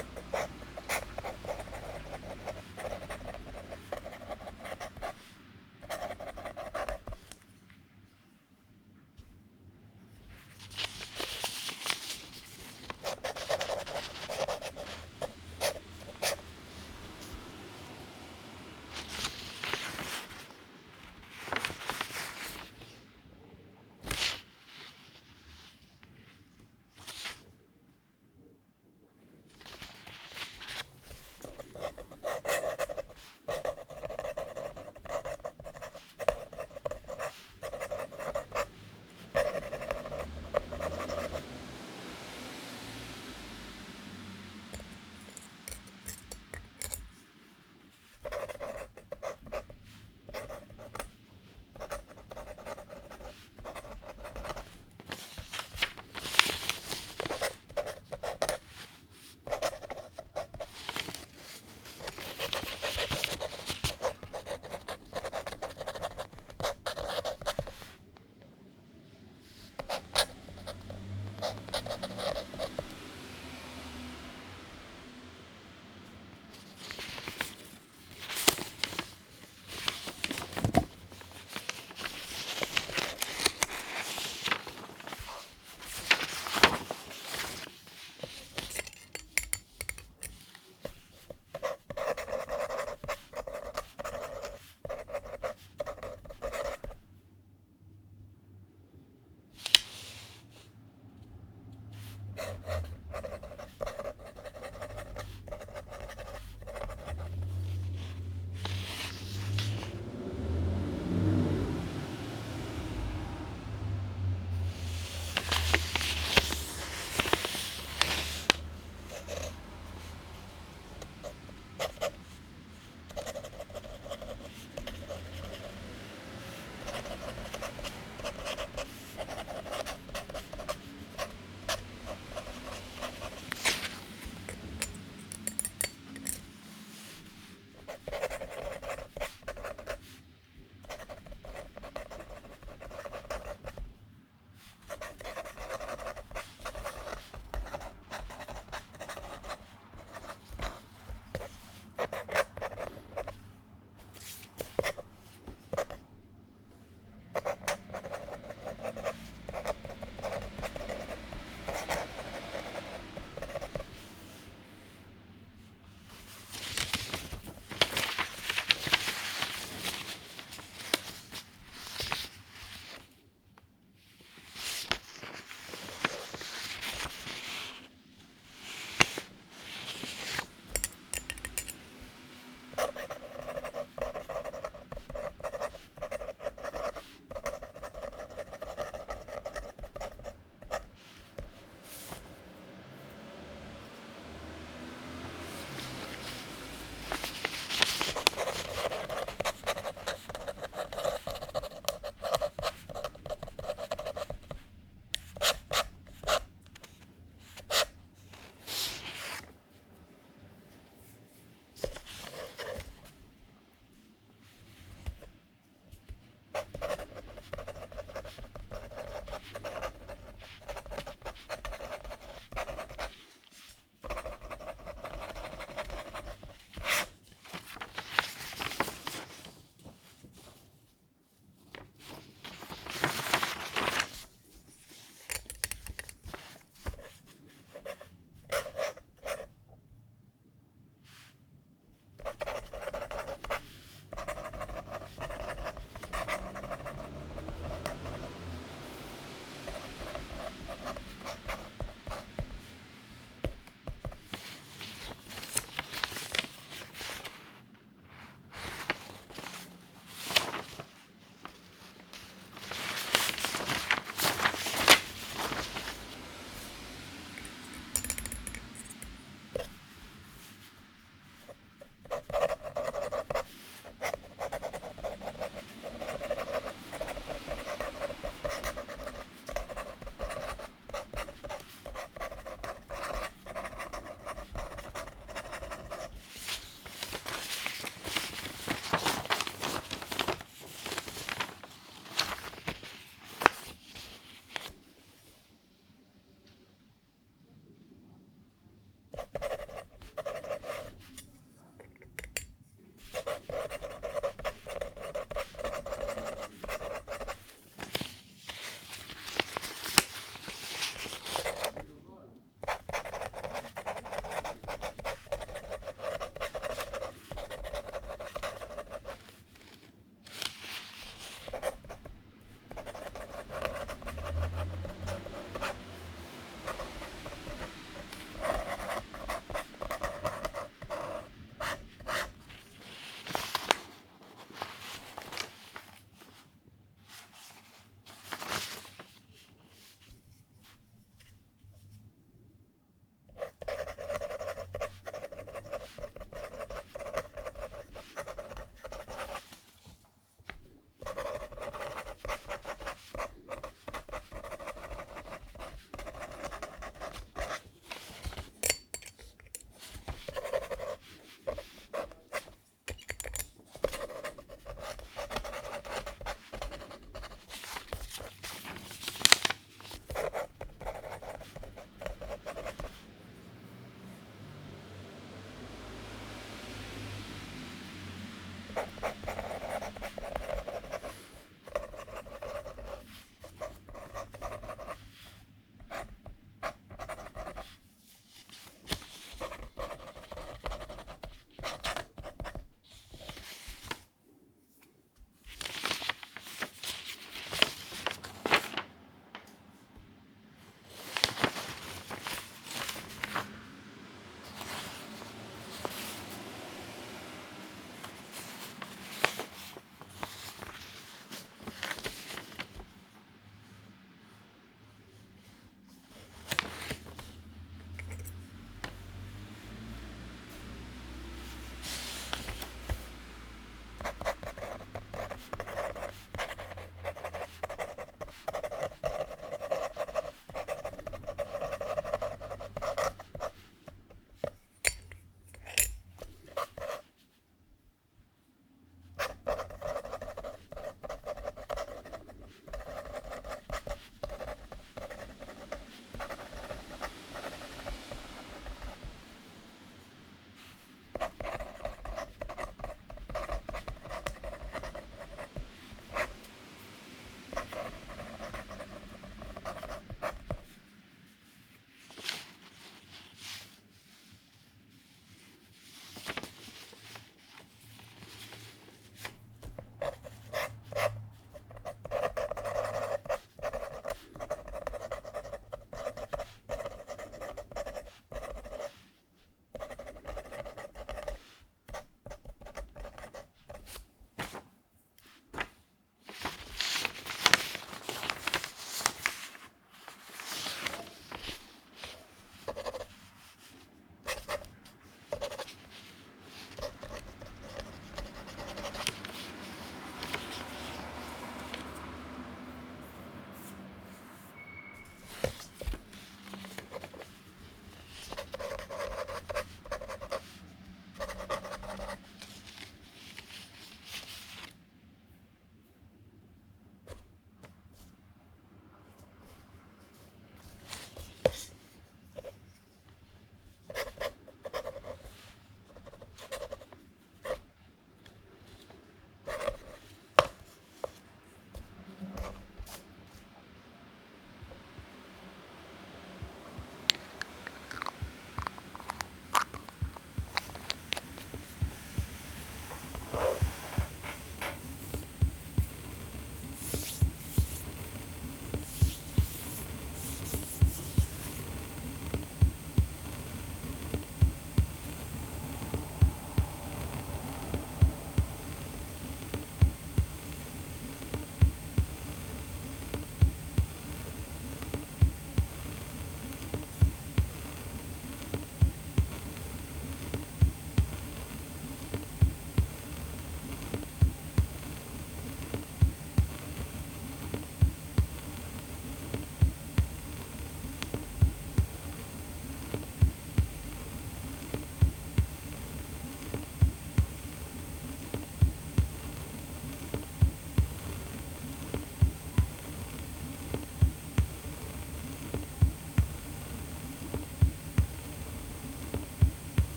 Ha ha ha.